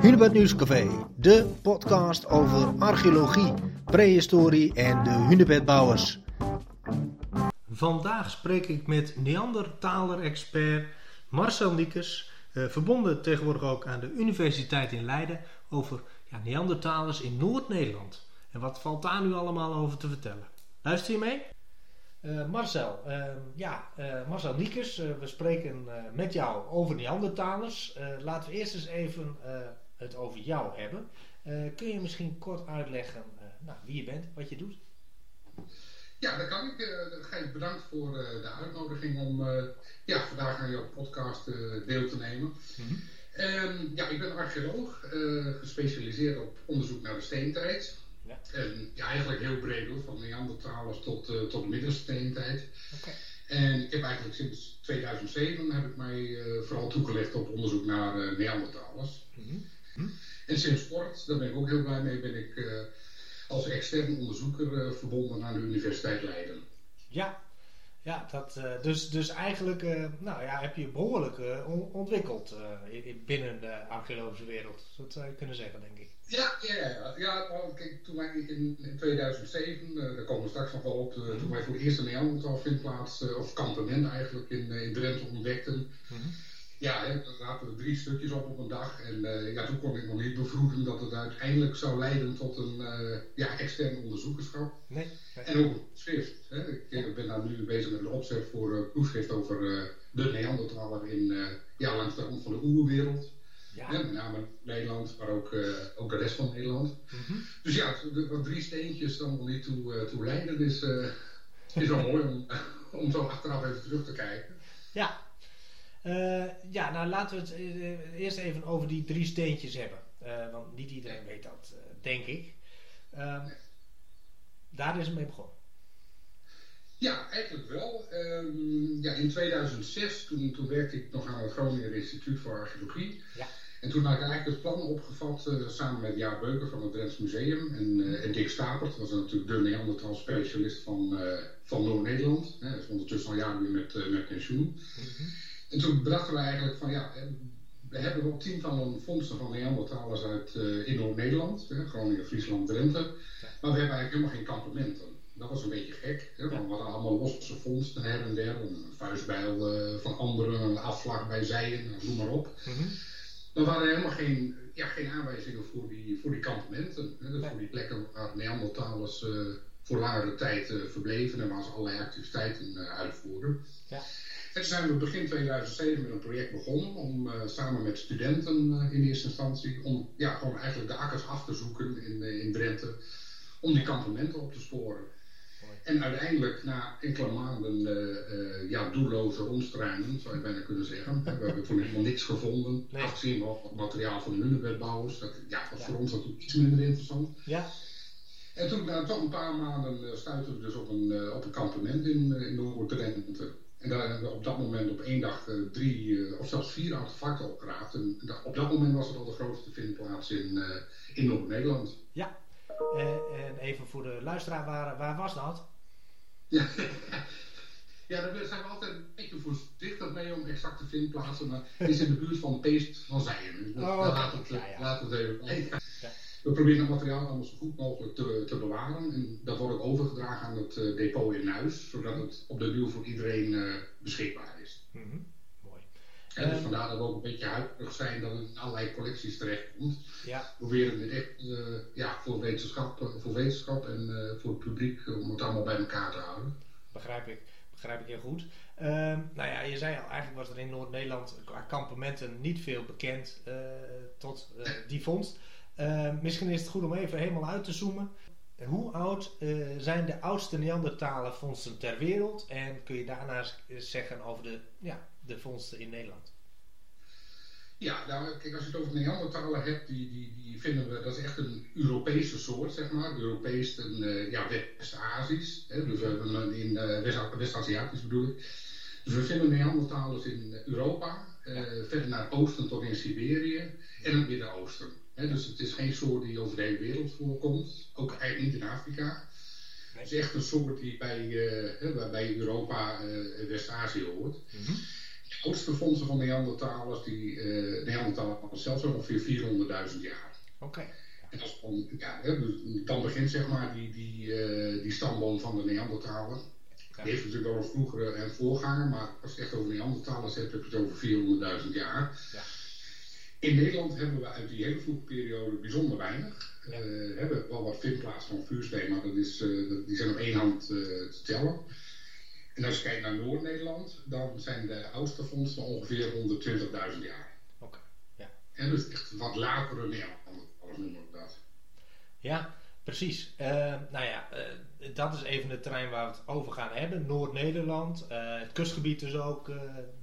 Hunebed Nieuwscafé, de podcast over archeologie, prehistorie en de hunebedbouwers. Vandaag spreek ik met Neandertaler-expert Marcel Niekes, eh, verbonden tegenwoordig ook aan de Universiteit in Leiden, over ja, Neandertalers in Noord-Nederland. En wat valt daar nu allemaal over te vertellen? Luister je mee? Uh, Marcel, uh, ja, uh, Marcel Niekes, we spreken met jou over Neandertalers. laten we eerst eens even het over jou hebben. kun je misschien kort uitleggen nou, wie je bent, wat je doet? Ja, dat kan ik. Uh, Gijs, bedankt voor de uitnodiging om ja, vandaag aan jouw podcast deel te nemen. Mm -hmm. um, ja, ik ben archeoloog, gespecialiseerd op onderzoek naar de steentijd. Ja. En ja, eigenlijk heel breed hoor, van Neandertalers tot, uh, tot middelsteentijd. Okay. En ik heb eigenlijk sinds 2007 heb ik mij uh, vooral toegelegd op onderzoek naar Neandertalers. Mm -hmm. En sinds kort, daar ben ik ook heel blij mee, ben ik als extern onderzoeker verbonden aan de Universiteit Leiden. Ja, ja, dat, uh, dus, dus eigenlijk uh, nou, ja, heb je behoorlijk uh, ontwikkeld binnen de archeologische wereld. Dat zou je kunnen zeggen, denk ik. Ja, ja, ja. ja nou, kijk, toen wij in, in 2007, daar komen we straks nog wel op, mm-hmm. toen wij voor de eerste Neandertal vindplaats, of kampement eigenlijk, in, in Drenthe ontdekten. Mm-hmm. Ja, hè, dan zaten we drie stukjes op op een dag. En ja, toen kon ik nog niet bevroeden dat het uiteindelijk zou leiden tot een ja, extern onderzoekerschap. Nee. En ook een schrift. Hè. Ik ben daar nu bezig met een opzet voor een proefschrift over uh, de Neandertaler in, uh, ja, langs de rand van de oerwereld. Ja. met name Nederland, maar ook, uh, ook de rest van Nederland. Mm -hmm. Dus ja, wat drie steentjes dan nog niet toe, toe leiden is, is wel mooi om, om zo achteraf even terug te kijken. Ja, ja nou laten we het eerst even over die drie steentjes hebben. want niet iedereen weet dat, denk ik. Ehm, daar is het mee begonnen. Ja, eigenlijk wel. Um, ja, in 2006, toen, toen werkte ik nog aan het Groninger Instituut voor Archeologie. Ja. En toen had ik eigenlijk het plan opgevat, uh, samen met Jaap Beuker van het Drents Museum en, uh, en Dick Stapert, dat was natuurlijk de Neandertal specialist van, uh, van Noord-Nederland. Hij is ondertussen al jaren weer met, met pensioen. Mm -hmm. En toen bedachten we eigenlijk van ja, we hebben wel tientallen vondsten van Neandertalers uit in Noord-Nederland, Groningen, Friesland, Drenthe. Maar we hebben eigenlijk helemaal geen kampementen dat was een beetje gek. Hè? Want we hadden allemaal losse vondsten her en der. Een vuistbijl uh, van anderen, een afslag bij zijen, noem maar op. Mm -hmm. Er waren helemaal geen, ja, geen aanwijzingen voor die, voor die kampementen. Hè? Dus voor die plekken waar Neandertalers uh, voor langere tijd uh, verbleven en waar ze allerlei activiteiten uitvoerden. Ja. En toen zijn we begin 2007 met een project begonnen om samen met studenten in eerste instantie, om ja, gewoon eigenlijk de akkers af te zoeken in, in Drenthe, om die kampementen op te sporen. En uiteindelijk, na enkele maanden uh, ja, doelloze rondstruinen, zou je bijna kunnen zeggen. we hebben toen helemaal niks gevonden. Nee. Afgezien van het materiaal van de hunebedbouwers. Dat ja, was ja. voor ons natuurlijk iets minder interessant. Ja. En toen, na toch een paar maanden, stuitten we dus op een, op een kampement in, in Noord-Drenthe. En daar hebben we op dat moment op één dag drie of zelfs vier artefacten opgeraakt. En op dat moment was het al de grootste vindplaats in, in Noord-Nederland. Ja, en even voor de luisteraar, waar, waar was dat? Ja, ja daar zijn we altijd een beetje voorzichtig mee om exacte vindplaatsen, maar het is in de buurt van Peest van Zijen. Dus oh, laat, het, ja, ja. laat het even. Ja. We proberen het materiaal allemaal zo goed mogelijk te, te bewaren. En dat wordt ook overgedragen aan het uh, depot in huis, zodat het op de duur voor iedereen uh, beschikbaar is. Mm -hmm. Mooi. En dus um, vandaar dat we ook een beetje huiverig zijn dat het in allerlei collecties terechtkomt. Ja. We proberen het echt uh, ja, voor, wetenschap, voor wetenschap en voor het publiek om het allemaal bij elkaar te houden. Begrijp ik. Begrijp ik heel goed. Uh, nou ja, je zei al, eigenlijk was er in Noord-Nederland qua kampementen niet veel bekend uh, tot uh, die vondst. Uh, misschien is het goed om even helemaal uit te zoomen. Hoe oud zijn de oudste Neandertalen vondsten ter wereld? En kun je daarna zeggen over de, ja, de vondsten in Nederland? Ja, nou, kijk, als je het over Neandertalen hebt, die, die, die vinden we, dat is echt een Europese soort, zeg maar. Europees en uh, ja, West-Azisch. Dus we hebben in West-Aziatisch bedoel ik. Dus we vinden Neandertalers in Europa, verder naar het oosten tot in Siberië en het Midden-Oosten. Dus het is geen soort die over de hele wereld voorkomt, ook eigenlijk niet in Afrika. Het is echt een soort die bij, bij Europa en West-Azië hoort. Mm -hmm. De oudste vondsten van Neandertalers, die uh, Neandertalers zelfs ongeveer 400.000 jaar. Oké. En dan, ja, dan begint zeg maar die, die, uh, die stamboom van de Neandertaler. Ja. Die heeft natuurlijk al een vroegere en voorganger, maar als je het echt over Neandertalers hebt, heb je het over 400.000 jaar. Ja. In Nederland hebben we uit die hele vroege periode bijzonder weinig. Ja. Uh, hebben wel wat vindplaatsen van vuursteen, maar dat is, uh, die zijn op één hand uh, te tellen. En als je kijkt naar Noord-Nederland, dan zijn de oudste vondsten ongeveer 120.000 jaar. Oké, ja. En dus echt wat latere Neandertalers noemen we dat. Ja, precies. nou ja, dat is even het terrein waar we het over gaan hebben. Noord-Nederland, het kustgebied dus ook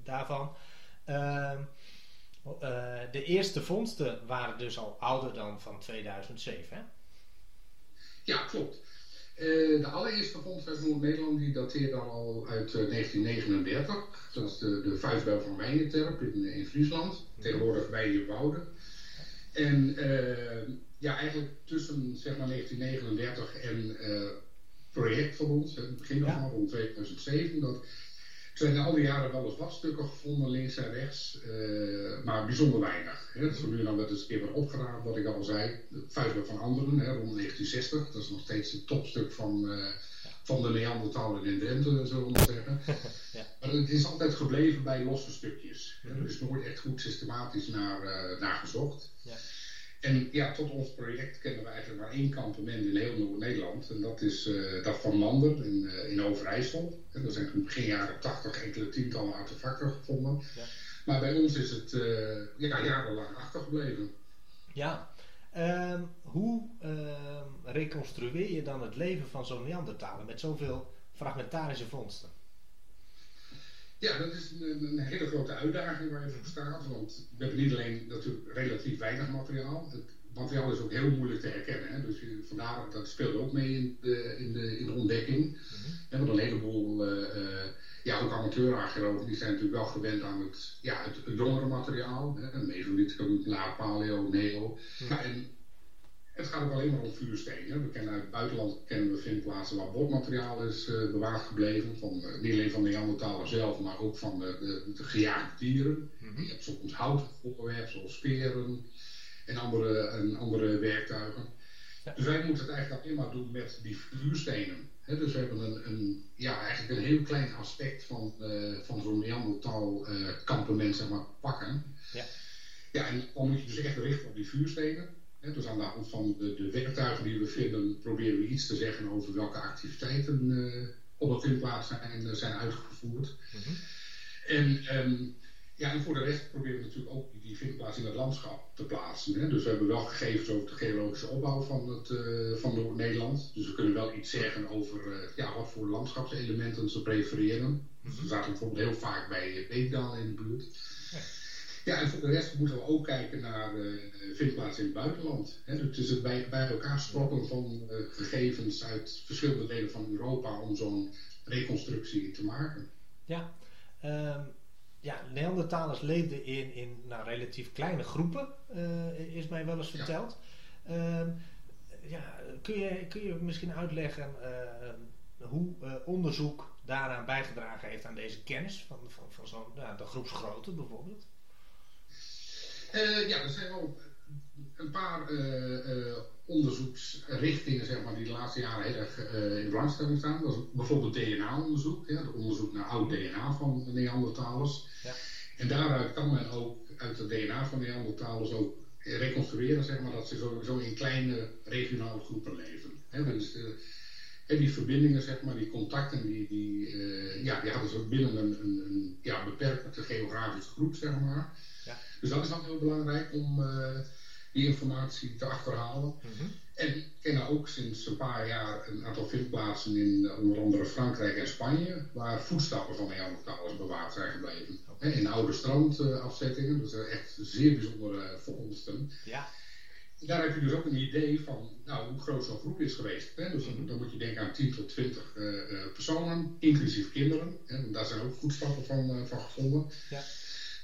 daarvan. Ehm, uh, de eerste vondsten waren dus al ouder dan van 2007, hè? Ja, klopt. Uh, de allereerste vondst uit Noord-Nederland die dateert al uit uh, 1939. Dat is de, de vuistbel van Wijnenterp in, in Friesland. Tegenwoordig Wijnjewoude. En ja, eigenlijk tussen zeg maar 1939 en projectverbond, het begin ja. van rond 2007, dat er zijn al die jaren wel eens wasstukken gevonden, links en rechts, uh, maar bijzonder weinig. Hè. Dat is nu dan wel eens een keer weer opgeraamd, wat ik al zei. De vuistbel van anderen, hè, rond 1960. Dat is nog steeds het topstuk van, uh, van de Neandertalen in Drenthe, zullen we maar zeggen. ja. Maar het is altijd gebleven bij losse stukjes. -hmm. Er is nooit echt goed systematisch naar, uh, naar gezocht. Ja. En ja, tot ons project kennen we eigenlijk maar één kampement in heel Noord-Nederland. En dat is uh, dat van Mander in, uh, in Overijssel. En er zijn begin jaren 80 enkele tientallen artefacten gevonden. Ja. Maar bij ons is het uh, ja, jarenlang achtergebleven. Ja, um, hoe uh, reconstrueer je dan het leven van zo'n Neandertaler met zoveel fragmentarische vondsten? Ja, dat is een, een, hele grote uitdaging waar je voor staat. Want we hebben niet alleen natuurlijk relatief weinig materiaal. Het materiaal is ook heel moeilijk te herkennen. Hè? Dus je, vandaar dat speelt ook mee in de, in de, in de ontdekking. Mm -hmm. Want een heleboel, uh, uh, ja, ook amateurarcheologen, die zijn natuurlijk wel gewend aan het, ja, het, het jongere materiaal. Hè? Mesolithicum, laat paleo, neo. Mm -hmm. ja, en het gaat ook alleen maar om vuurstenen. We kennen uit het buitenland kennen we vindplaatsen waar bordmateriaal is uh, bewaard gebleven. Van, uh, niet alleen van de Neandertaler zelf, maar ook van de, de, de gejaagde dieren. Mm -hmm. Je hebt soms houten voorwerpen zoals speren en andere, en andere werktuigen. Ja. Dus wij moeten het eigenlijk alleen maar doen met die vuurstenen. He, dus we hebben een, een, ja, eigenlijk een heel klein aspect van, uh, van zo'n Neandertal kampement zeg maar, pakken. Ja. ja, en dan moet je dus echt richten op die vuurstenen. Dus aan de hand van de, de werktuigen die we vinden, proberen we iets te zeggen over welke activiteiten uh, op de vindplaats zijn, zijn uitgevoerd. Mm -hmm. En, um, ja, en voor de rest proberen we natuurlijk ook die vindplaats in het landschap te plaatsen. Hè. Dus we hebben wel gegevens over de geologische opbouw van, het, uh, van Noord-Nederland. Dus we kunnen wel iets zeggen over uh, ja, wat voor landschapselementen ze prefereren. Mm -hmm. Dus we zaten bijvoorbeeld heel vaak bij Beekdalen in de buurt. Ja. En voor de rest moeten we ook kijken naar uh, vindplaatsen in het buitenland. Hè? Dus het is het bij, bij elkaar sprokkelen van uh, gegevens uit verschillende delen van Europa om zo'n reconstructie te maken. Ja, um, ja Neandertalers leefden in, in nou, relatief kleine groepen, uh, is mij wel eens verteld. Ja. Um, ja, kun, je, kun je misschien uitleggen hoe onderzoek daaraan bijgedragen heeft aan deze kennis van, van, van zo'n nou, de groepsgrootte bijvoorbeeld? Uh, ja, er zijn wel een paar uh, uh, onderzoeksrichtingen zeg maar, die de laatste jaren heel erg in belangstelling staan. Dat is bijvoorbeeld DNA-onderzoek, ja, onderzoek naar oud DNA van Neandertalers. Ja. En daaruit kan men ook uit het DNA van Neandertalers ook reconstrueren zeg maar, dat ze sowieso in kleine regionale groepen leven. He, dus, en die verbindingen, zeg maar, die contacten, die, die, ja, die hadden ze binnen een, een, een ja, beperkte geografische groep, zeg maar. Dus dat is dan heel belangrijk om uh, die informatie te achterhalen. Mm -hmm. En we kennen ook sinds een paar jaar een aantal vindplaatsen in uh, onder andere Frankrijk en Spanje, waar voetstappen van Neandertalers bewaard zijn gebleven. Okay. in oude strandafzettingen, dus echt zeer bijzondere vondsten. Ja. Daar heb je dus ook een idee van nou, hoe groot zo'n groep is geweest. Hè? Dus -hmm. dan moet je denken aan 10 tot 20 uh, personen, inclusief kinderen. Hè? Daar zijn ook voetstappen van, van gevonden. Ja.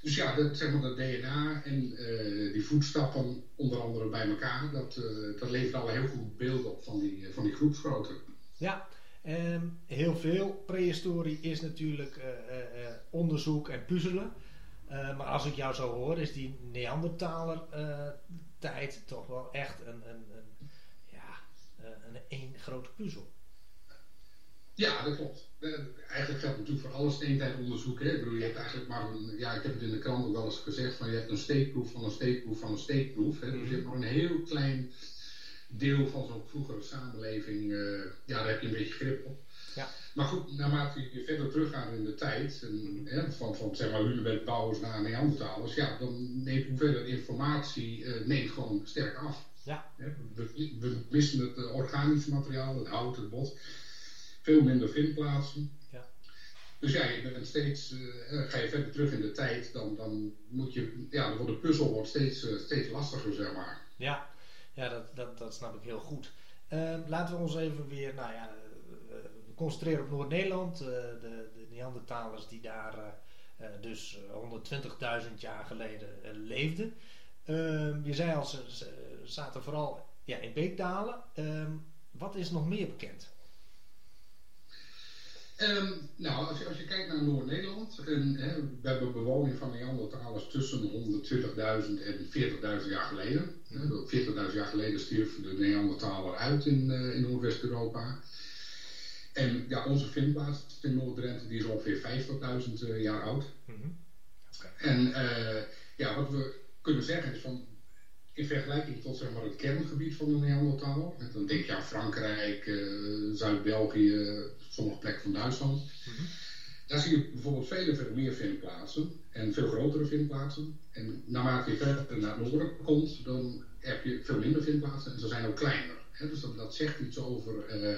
Dus ja, dat, zeg maar, dat DNA en uh, die voetstappen onder andere bij elkaar, dat, uh, dat levert al heel goed beeld op van die, van die groepsgrootte. Ja, um, heel veel prehistorie is natuurlijk uh, onderzoek en puzzelen. maar als ik jou zo hoor, is die Neandertaler tijd toch wel echt een, een, een ja, een één grote puzzel. Ja, dat klopt. eigenlijk geldt natuurlijk voor alle steentijdonderzoek. Hè? Ik bedoel, je hebt eigenlijk maar een, ja, ik heb het in de krant ook wel eens gezegd, van je hebt een steekproef van een steekproef van een steekproef. Hè? Dus je hebt maar een heel klein deel van zo'n vroegere samenleving, uh, ja, daar heb je een beetje grip op. Ja. Maar goed, naarmate je verder teruggaat in de tijd, en, hè, van, van zeg maar hunebedbouwers naar Neandertalers, ja, dan neemt hoeveelheid informatie uh, neemt gewoon sterk af. Ja. We, we, missen het organische materiaal, het hout, het bot veel minder vindplaatsen. Ja. Dus ja, je bent steeds, uh, ga je verder terug in de tijd, dan, dan moet je, ja, dan wordt de puzzel wordt steeds, uh, steeds lastiger, zeg maar. Ja, ja dat, dat, dat snap ik heel goed. Uh, laten we ons even weer, nou ja, concentreren op Noord-Nederland. de, de Neandertalers die daar dus 120.000 jaar geleden leefden. Ehm, je zei al, ze, ze zaten vooral ja, in beekdalen. Ehm, wat is nog meer bekend? Um, nou, als je, als je kijkt naar Noord-Nederland, we hebben bewoning van Neandertalers tussen 120.000 en 40.000 jaar geleden. 40.000 jaar geleden stierf de Neandertaler uit in, uh, in Noordwest-Europa. En ja, onze vindplaats in Noord-Drenthe die is ongeveer 50.000 uh, jaar oud. Mm -hmm. okay. En uh, ja, wat we kunnen zeggen is van in vergelijking tot zeg maar, het kerngebied van de Neandertaler. Dan denk je aan Frankrijk, uh, Zuid-België, sommige plekken van Duitsland. Mhm. Daar zie je bijvoorbeeld vele veel meer vindplaatsen en veel grotere vindplaatsen. En naarmate je verder naar het noorden komt, dan heb je veel minder vindplaatsen en ze zijn ook kleiner. Hè? Dus dat, dat, zegt iets over, uh,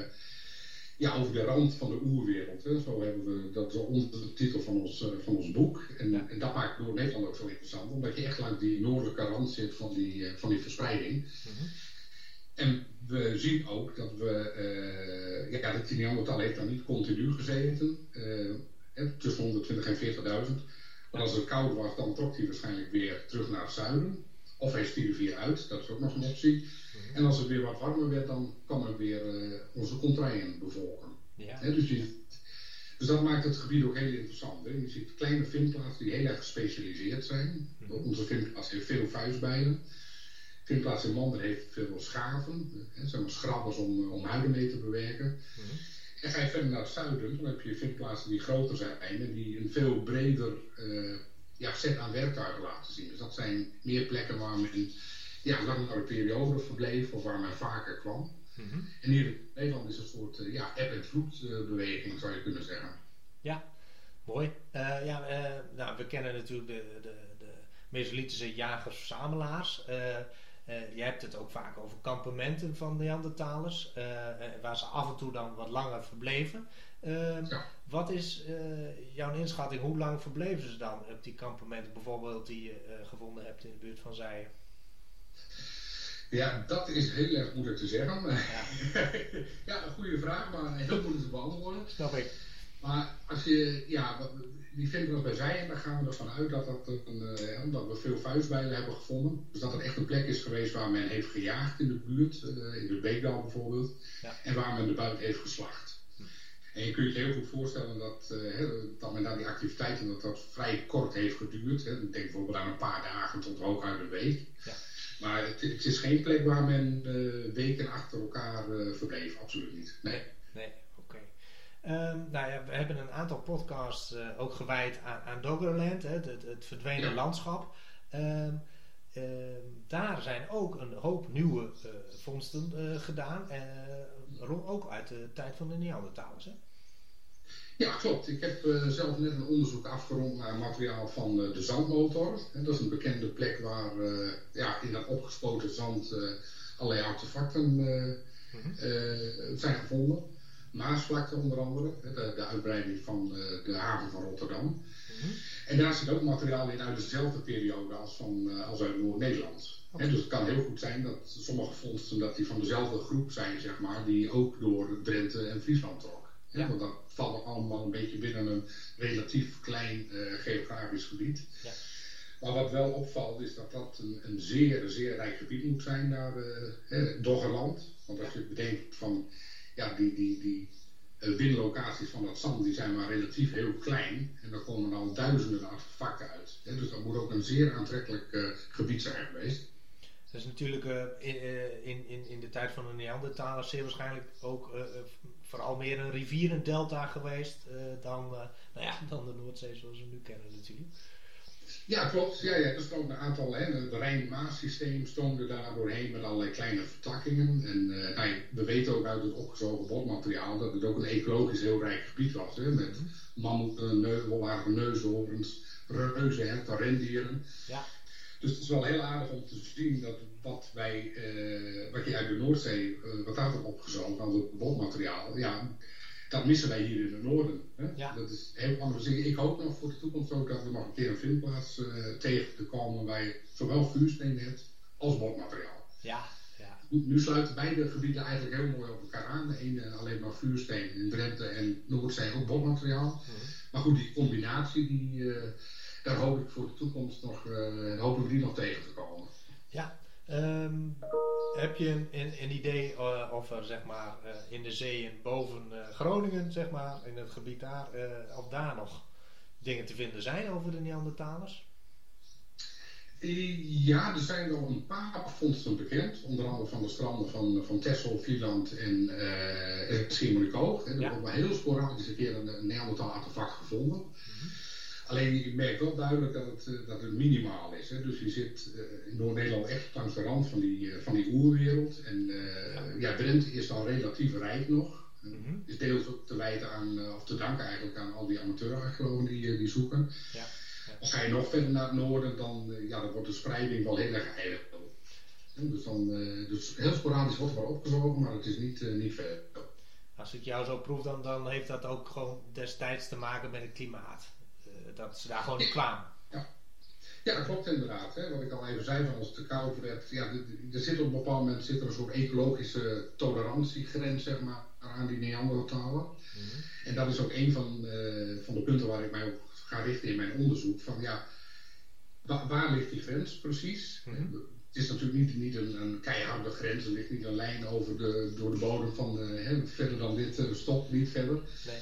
ja, over de rand van de oerwereld. Hè? Zo hebben we, dat is de titel van ons, uh, van ons boek. En, en dat maakt Noord-Nederland ook zo interessant, omdat je echt langs die noordelijke rand zit van die, uh, van die verspreiding. Mm en we zien ook dat we, uh, ja, de Neandertal heeft dan niet continu gezeten, uh, tussen 120 en 40.000. Maar als het koud was, dan trok hij waarschijnlijk weer terug naar het zuiden. Of hij stierf hier uit, dat is ook nog een optie. Mhm. En als het weer wat warmer werd, dan kwam er weer uh, onze contraien bevolken. Ja. dus, dus dat maakt het gebied ook heel interessant. Je ziet kleine vindplaatsen die heel erg gespecialiseerd zijn. Mhm. Onze vindplaats heeft veel vuistbijlen. Vindplaats in Mander heeft veel schaven, hè, zeg maar schrabbers om, eh, om huiden mee te bewerken. Mm En ga je verder naar het zuiden, dan heb je vindplaatsen die groter zijn en die een veel breder uh, ja, set aan werktuigen laten zien. Dus dat zijn meer plekken waar men ja, langere periode verbleef of waar men vaker kwam. Mm -hmm. En hier in Nederland is een soort uh, ja, eb- en vloedbeweging, zou je kunnen zeggen. Ja, mooi. Uh, ja, nou, we kennen natuurlijk de, de, de Mesolithische jagers-verzamelaars. Je hebt het ook vaak over kampementen van Neandertalers, waar ze af en toe dan wat langer verbleven. Ja. Wat is jouw inschatting? Hoe lang verbleven ze dan op die kampementen, bijvoorbeeld die je gevonden hebt in de buurt van Zijen? Ja, dat is heel erg moeilijk te zeggen. Ja, ja een goede vraag, maar heel moeilijk te beantwoorden. Snap ik. Maar als je, ja, die vinden we bij zij en daar gaan we ervan uit dat, dat, een, uh, dat we veel vuistbijlen hebben gevonden. Dus dat er echt een plek is geweest waar men heeft gejaagd in de buurt, uh, in de Beekdal bijvoorbeeld, ja. en waar men de buit heeft geslacht. En je kunt je heel goed voorstellen dat, uh, dat men daar die activiteiten dat dat vrij kort heeft geduurd. Hè. Denk bijvoorbeeld aan een paar dagen tot hooguit een week. Ja. Maar het, het, is geen plek waar men weken achter elkaar verbleef, absoluut niet. Nee. nee. Um, nou ja, we hebben een aantal podcasts uh, ook gewijd aan, aan Doggerland, hè, het, het, verdwenen ja. landschap. Um, um, daar zijn ook een hoop nieuwe uh, vondsten uh, gedaan, ook uit de tijd van de Neandertalers. Hè? Ja, klopt. Ik heb zelf net een onderzoek afgerond naar materiaal van de zandmotor. dat is een bekende plek waar ja, in dat opgespoten zand allerlei artefacten mm -hmm. zijn gevonden. Maasvlakte onder andere, de, de uitbreiding van de, de, haven van Rotterdam. Mm -hmm. En daar zit ook materiaal in uit dezelfde periode als, van, als uit Noord-Nederland. Okay. Dus het kan heel goed zijn dat sommige vondsten dat die van dezelfde groep zijn, zeg maar, die ook door Drenthe en Friesland trok. Ja. Want dat valt allemaal een beetje binnen een relatief klein uh, geografisch gebied. Ja. Maar wat wel opvalt is dat dat een, een zeer, zeer rijk gebied moet zijn, daar, uh, Doggerland. Want als je bedenkt van ja, die, die, die winlocaties van dat zand die zijn maar relatief heel klein. En daar komen dan duizenden artefacten uit. Hè? Dus dat moet ook een zeer aantrekkelijk gebied zijn geweest. Dat is natuurlijk in, in, in de tijd van de Neandertalers zeer waarschijnlijk ook vooral meer een rivierendelta geweest dan, nou ja, dan de Noordzee zoals we nu kennen natuurlijk. Ja, klopt. Ja, ja, er stroomt een aantal, hè, het Rijn-Maas-systeem stroomde daar doorheen met allerlei kleine vertakkingen. En uh, nou, we weten ook uit het opgezogen botmateriaal dat het ook een ecologisch heel rijk gebied was. Hè, met mhm. mammoeten, neu, neushoorns, reuzenherten, rendieren. Ja. Dus het is wel heel aardig om te zien dat wat wij, uh, wat je uit de Noordzee, uh, wat daar wordt opgezogen, aan het botmateriaal, ja, dat missen wij hier in het noorden. Hè? Ja. Dat is heel anders. Ik hoop nog voor de toekomst ook dat we nog een keer een vindplaats uh, tegen te komen waar je zowel vuursteen hebt als bordmateriaal. Ja, ja. Nu, nu, sluiten beide gebieden eigenlijk heel mooi op elkaar aan. De ene alleen maar vuursteen in Drenthe en Noordzee ook bordmateriaal. Mhm. Maar goed, die combinatie, die, uh, daar hoop ik voor de toekomst nog, uh, hopen we die nog tegen te komen. Ja, um, heb je een, een, een idee uh, of er zeg maar uh, in de zeeën boven uh, Groningen, zeg maar, in het gebied daar, of daar nog dingen te vinden zijn over de Neandertalers? Ja, er zijn wel een paar vondsten bekend. Onder andere van de stranden van, van Texel, Vlieland en uh, Schiermonnikoog. Er ja. ook maar heel sporadisch een keer een, een Neandertal artefact gevonden. Mm -hmm. Alleen je merkt wel duidelijk dat het, eh, dat het minimaal is. Hè? Dus je zit uh, in Noord-Nederland echt langs de rand van die, uh, van die oerwereld. En uh, ja. Drenthe is al relatief rijk nog. Mm -hmm. Is deels ook te wijten aan, of te danken eigenlijk aan al die amateurarcheologen die, die zoeken. Ja. Ja. Als ga je nog verder naar het noorden, dan, ja, dan wordt de spreiding wel heel erg eigen. Dus, dan, dus heel sporadisch wordt wel opgezogen, maar het is niet, niet ver. Als ik jou zo proef, dan, dan heeft dat ook gewoon destijds te maken met het klimaat dat ze daar gewoon niet kwamen. Ja. Ja, dat klopt inderdaad. Hè. Wat ik al even zei, van als het te koud werd. Ja, er zit op een bepaald moment zit er een soort ecologische tolerantiegrens zeg maar, aan die Neandertalen. Mm -hmm. En dat is ook een van, uh, van de punten waar ik mij op ga richten in mijn onderzoek. Van ja, waar, waar ligt die grens precies? Mm -hmm. Het is natuurlijk niet, niet een, een, keiharde grens, er ligt niet een lijn over de, door de bodem van uh, hè, verder dan dit uh, stopt niet verder. Nee.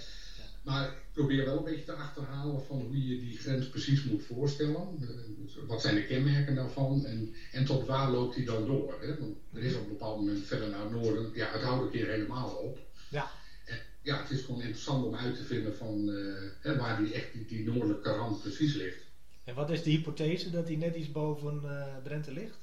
Maar ik probeer wel een beetje te achterhalen van hoe je die grens precies moet voorstellen. Dus wat zijn de kenmerken daarvan en, en tot waar loopt die dan door? Hè? Want er is op een bepaald moment verder naar het noorden, ja, het houdt een keer helemaal op. Ja. En ja, het is gewoon interessant om uit te vinden van uh, hè, waar die echt die, die noordelijke rand precies ligt. En wat is de hypothese dat die net iets boven uh, Drenthe ligt?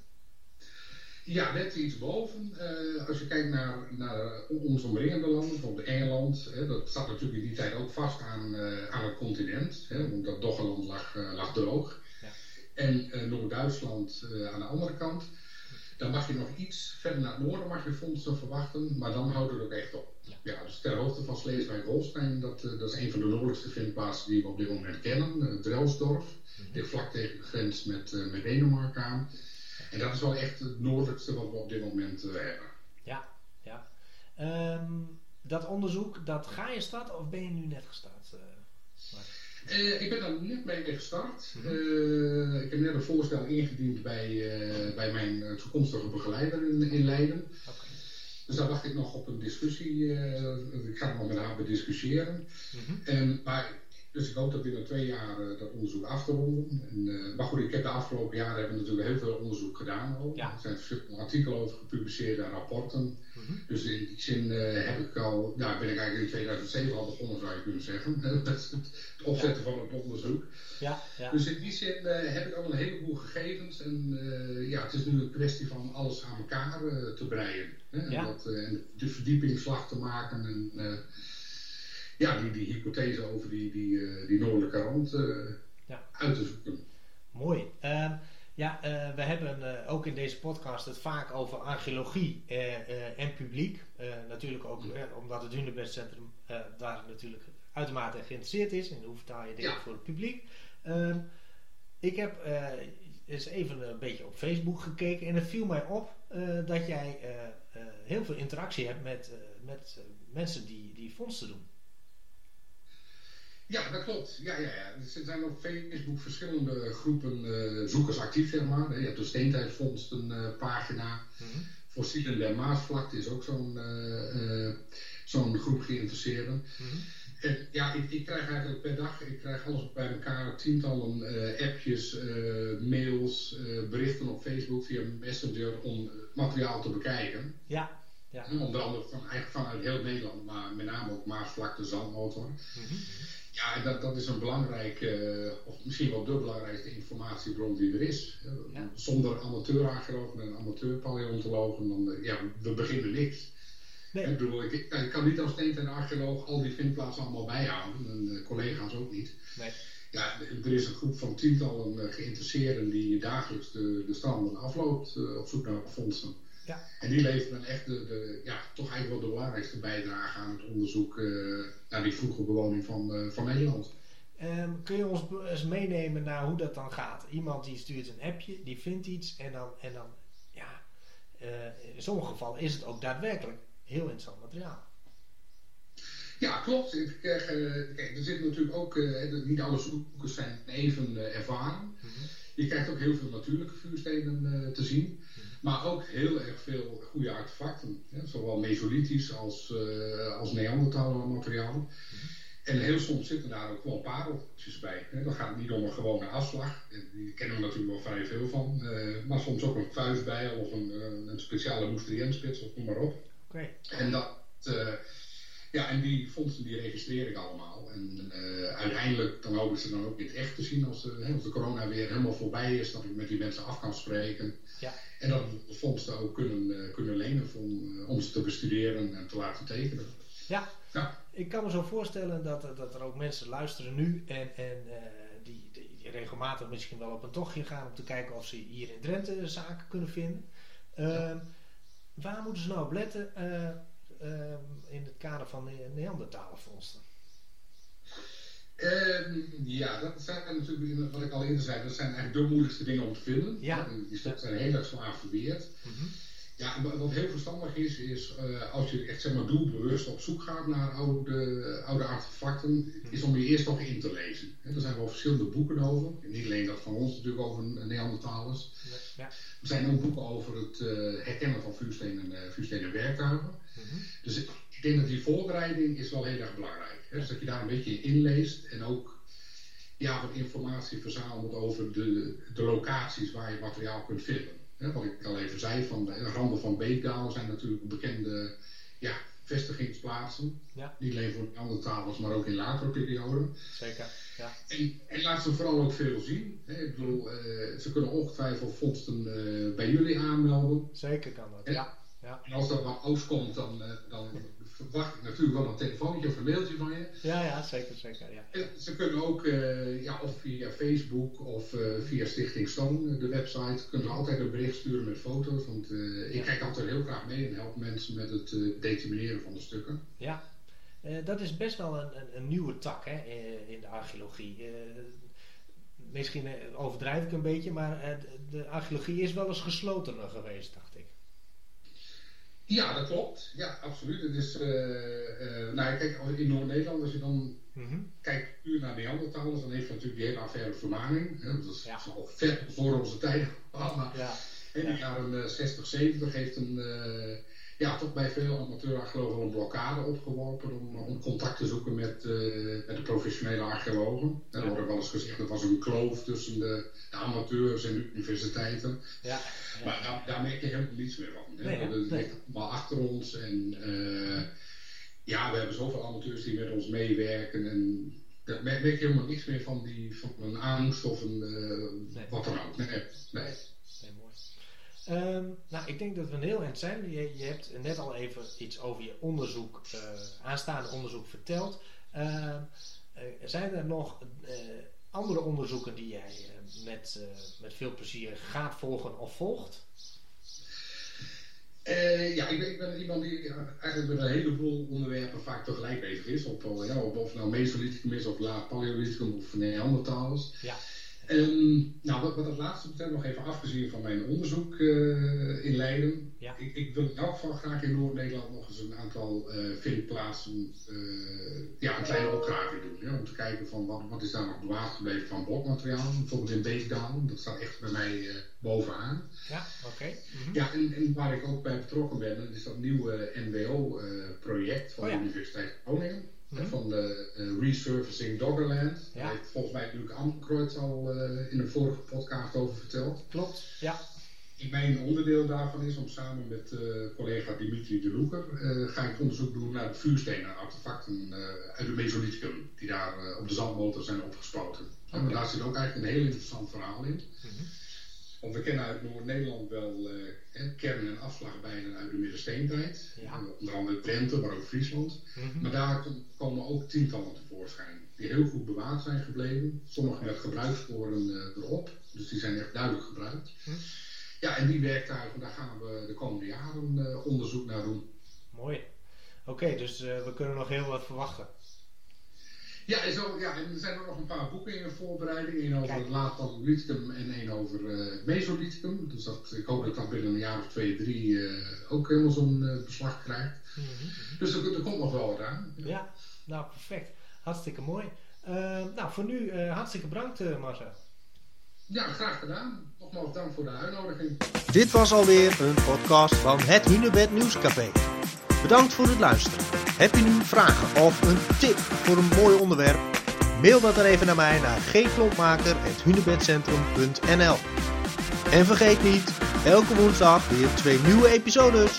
Ja, net iets boven. Uh, als je kijkt naar, naar onze omringende landen, bijvoorbeeld Engeland, hè, dat zat natuurlijk in die tijd ook vast aan, uh, aan het continent, hè, omdat Doggerland lag, uh, lag droog. Ja. En Noord-Duitsland aan de andere kant. Dan mag je nog iets verder naar het noorden mag je vondsten verwachten, maar dan houdt het ook echt op. Ja, ja dus ter hoogte van Sleeswijk-Holstein, dat, dat is een van de noordelijkste vindplaatsen die we op dit moment kennen, Drelsdorf. Mm Ligt vlak tegen de grens met, met Denemarken aan. En dat is wel echt het noordelijkste wat we op dit moment uh, hebben. Ja, ja. Um, dat onderzoek, dat ga je starten of ben je nu net gestart? Uh, uh, ik ben daar net mee gestart. Mm -hmm. ik heb net een voorstel ingediend bij, bij mijn toekomstige begeleider in, in Leiden. Okay. Dus daar wacht ik nog op een discussie. ik ga nog met haar bediscussiëren. Mm -hmm. maar dus ik hoop dat binnen twee jaar uh, dat onderzoek af te ronden. En, uh, maar goed, ik heb de afgelopen jaren hebben natuurlijk heel veel onderzoek gedaan. Ja. Er zijn verschillende artikelen over gepubliceerd en rapporten. Mm -hmm. Dus in die zin uh, heb ik al, nou, ben ik eigenlijk in 2007 al begonnen, zou je kunnen zeggen. het, het opzetten ja. van het onderzoek. Ja, ja. Dus in die zin heb ik al een heleboel gegevens. En ja, het is nu een kwestie van alles aan elkaar te breien. Hè? Ja. En, dat, en de verdiepingsslag te maken. En, ja, die, die hypothese over die, die, uh, die noordelijke rand uh, ja. uit te zoeken. Mooi. Uh, ja, uh, we hebben ook in deze podcast het vaak over archeologie en publiek. natuurlijk ook omdat het Hunebed Centrum daar natuurlijk uitermate geïnteresseerd is in hoe vertaal je ja. voor het publiek. Ehm, ik heb eens even een beetje op Facebook gekeken en het viel mij op dat jij heel veel interactie hebt met, met mensen die, die vondsten doen. Ja, dat klopt. Ja, ja, ja. Er zijn op Facebook verschillende groepen uh, zoekers actief, zeg maar. Je hebt de Steentijdvondst een uh, pagina. Mm -hmm. fossielen der Maasvlakte is ook zo'n zo'n groep geïnteresseerden. Mhm. En ja, ik, ik, krijg eigenlijk per dag, ik krijg alles bij elkaar, tientallen appjes, mails, berichten op Facebook via Messenger om materiaal te bekijken. Ja. Ja. Onder andere van, eigenlijk vanuit heel Nederland, maar met name ook Maasvlakte, Zandmotor. Mhm. Ja, dat, dat is een belangrijke, eh, of misschien wel de belangrijkste informatiebron die er is. Zonder amateurarcheologen en amateurpaleontologen, dan uh, ja, we beginnen niks. Nee. Ik, bedoel, ik, ik, kan niet als en archeoloog al die vindplaatsen allemaal bijhouden, en uh, collega's ook niet. Nee. Ja, er is een groep van tientallen geïnteresseerden die dagelijks de, de stranden afloopt op zoek naar vondsten. Ja. En die leveren dan echt de, de, ja, toch eigenlijk wel de belangrijkste bijdrage aan het onderzoek uh, naar die vroege bewoning van, uh, van Nederland. Um, kun je ons eens meenemen naar hoe dat dan gaat? Iemand die stuurt een appje, die vindt iets en dan, en dan ja, uh, in sommige gevallen is het ook daadwerkelijk heel interessant materiaal. Ja, klopt. Ik krijg, er zit natuurlijk ook, niet alle zoekers zijn even ervaren. Mm -hmm. Je krijgt ook heel veel natuurlijke vuurstenen te zien. Maar ook heel erg veel goede artefacten. Hè? Zowel mesolithisch als, uh, als Neandertaler materiaal. En heel soms zitten daar ook gewoon pareltjes bij. Hè? Dan gaat het niet om een gewone afslag. Die kennen we natuurlijk wel vrij veel van. Uh, maar soms ook een vuistbij of een, uh, een speciale moestrienspits of noem maar op. Okay. En dat... ja, en die fondsen die registreer ik allemaal. En uiteindelijk dan hoop ik ze dan ook in het echt te zien als, als de corona weer helemaal voorbij is. Dat ik met die mensen af kan spreken. Ja. En dat we fondsen ook kunnen, uh, kunnen lenen om, uh, om ze te bestuderen en te laten tekenen. Ja, ja. ik kan me zo voorstellen dat, dat er ook mensen luisteren nu en, en uh, die, die, regelmatig misschien wel op een tochtje gaan om te kijken of ze hier in Drenthe zaken kunnen vinden. Ja. Waar moeten ze nou op letten in het kader van de Neandertalenvondsten? Uh, ja, dat zijn natuurlijk, wat ik al eerder zei, dat zijn eigenlijk de moeilijkste dingen om te vinden. Ja. Die stukken zijn heel erg zwaar verweerd. Mm -hmm. Ja, wat heel verstandig is, is uh, als je echt zeg maar doelbewust op zoek gaat naar oude, oude artefacten, -hmm. is om je eerst nog in te lezen. He, er zijn wel verschillende boeken over. niet alleen dat van ons natuurlijk over Neandertalers. Ja. Er zijn ook boeken over het uh, herkennen van vuurstenen, uh, vuurstenen werktuigen. Mm -hmm. Dus ik denk dat die voorbereiding is wel heel erg belangrijk. Dus dat je daar een beetje in inleest en ook ja, wat informatie verzamelt over de, de locaties waar je materiaal kunt vinden. Wat ik al even zei, van de randen van Beekdalen zijn natuurlijk bekende ja, vestigingsplaatsen. Ja. Niet alleen voor andere tafels, maar ook in latere perioden. Zeker. Ja. En, en laat ze vooral ook veel zien. Hè. Ik bedoel, uh, ze kunnen ongetwijfeld vondsten uh, bij jullie aanmelden. Zeker kan dat, ja. ja. En als dat wat uitkomt, dan, uh, dan verwacht ik natuurlijk wel een telefoontje of een mailtje van je. Ja, ja, zeker, zeker. Ja. En ze kunnen ook, uh, ja, of via Facebook of uh, via Stichting Stone, de website, kunnen ze altijd een bericht sturen met foto's. Want uh, ik kijk altijd heel graag mee en help mensen met het determineren van de stukken. Ja, dat is best wel een, een, een nieuwe tak hè, in de archeologie. misschien overdrijf ik een beetje, maar de archeologie is wel eens geslotener geweest, dacht ik. Ja, dat klopt. Ja, absoluut. Het is, uh, uh, nou, kijk, in Noord-Nederland, als je dan mm -hmm. kijkt puur naar Neandertalers, dan heeft natuurlijk die hele affaire vermaning. Hè, dat is, ja. al ver voor onze tijd. Maar ja. in de jaren 60, eh, 70 heeft een, ja, toch bij veel amateurarcheologen een blokkade opgeworpen om, om contact te zoeken met, met de professionele archeologen. Ja. Er wordt wel eens gezegd, er was een kloof tussen de, de amateurs en de universiteiten. Ja. Maar daar, daar, merk je helemaal niets meer van. Nee, dat ligt allemaal achter ons. En uh, ja, we hebben zoveel amateurs die met ons meewerken. En daar merk je helemaal niks meer van, die, van een angst of een uh, nee. wat dan ook. Nee, nee. Um, nou, ik denk dat we een heel eind zijn. Je, je, hebt net al even iets over je onderzoek, uh, aanstaande onderzoek verteld. Uh, zijn er nog andere onderzoeken die jij met, met veel plezier gaat volgen of volgt? Uh, ja, ik ben, ik ben, iemand die eigenlijk met een heleboel onderwerpen vaak tegelijk bezig is. Op, ja, op of nou Mesolithicum is of laat Paleolithicum of Neandertalers. Ja. Ehm, nou, wat, wat het laatste betreft, nog even afgezien van mijn onderzoek uh, in Leiden. Ja. Ik, ik, wil in elk geval graag in Noord-Nederland nog eens een aantal uh, vindplaatsen, uh, ja, een kleine opgraving doen. Ja, om te kijken van wat, wat is daar nog bewaard gebleven van blokmateriaal. Bijvoorbeeld in Beekdalen, dat staat echt bij mij bovenaan. Ja, oké. Mhm. Ja, en, en, waar ik ook bij betrokken ben, is dat nieuwe NWO-project van oh, ja. de Universiteit Groningen. Mhm. Van de uh, Resurfacing Doggerland. Ja. Daar heeft volgens mij Luc Amkreuz al uh, in een vorige podcast over verteld. Klopt, ja. Mijn onderdeel daarvan is om samen met uh, collega Dimitri de Loeker ga ik onderzoek doen naar de vuurstenen artefacten uit het Mesolithicum, die daar op de zandmotor zijn opgespoten. Okay. En daar zit ook eigenlijk een heel interessant verhaal in. Mhm. Want we kennen uit Noord-Nederland wel uh, kern- en afslagbijen uit de middensteentijd. Ja. Onder andere Drenthe, maar ook Friesland. Mhm. Maar daar komen ook tientallen tevoorschijn. Die heel goed bewaard zijn gebleven. Sommige met gebruikssporen uh, erop. Dus die zijn echt duidelijk gebruikt. Mhm. Ja, en die werktuigen, daar gaan we de komende jaren uh, onderzoek naar doen. Mooi. Oké, dus we kunnen nog heel wat verwachten. Ja, zo, ja, en er zijn ook nog een paar boeken in voorbereiding. Eén over het laat en één over uh. Dus dat, ik hoop dat ik dan binnen een jaar of twee, drie uh, ook helemaal zo'n uh, beslag krijgt. Mm -hmm. Dus er, er, komt nog wel wat aan. Ja, ja nou perfect. Hartstikke mooi. nou, voor nu hartstikke bedankt Marcel. Ja, graag gedaan. Nogmaals dank voor de uitnodiging. Dit was alweer een podcast van het Hunebed Nieuwscafé. Bedankt voor het luisteren. Heb je nu vragen of een tip voor een mooi onderwerp? Mail dat dan even naar mij naar gklompmaker.hunebedcentrum.nl En vergeet niet, elke woensdag weer twee nieuwe episodes.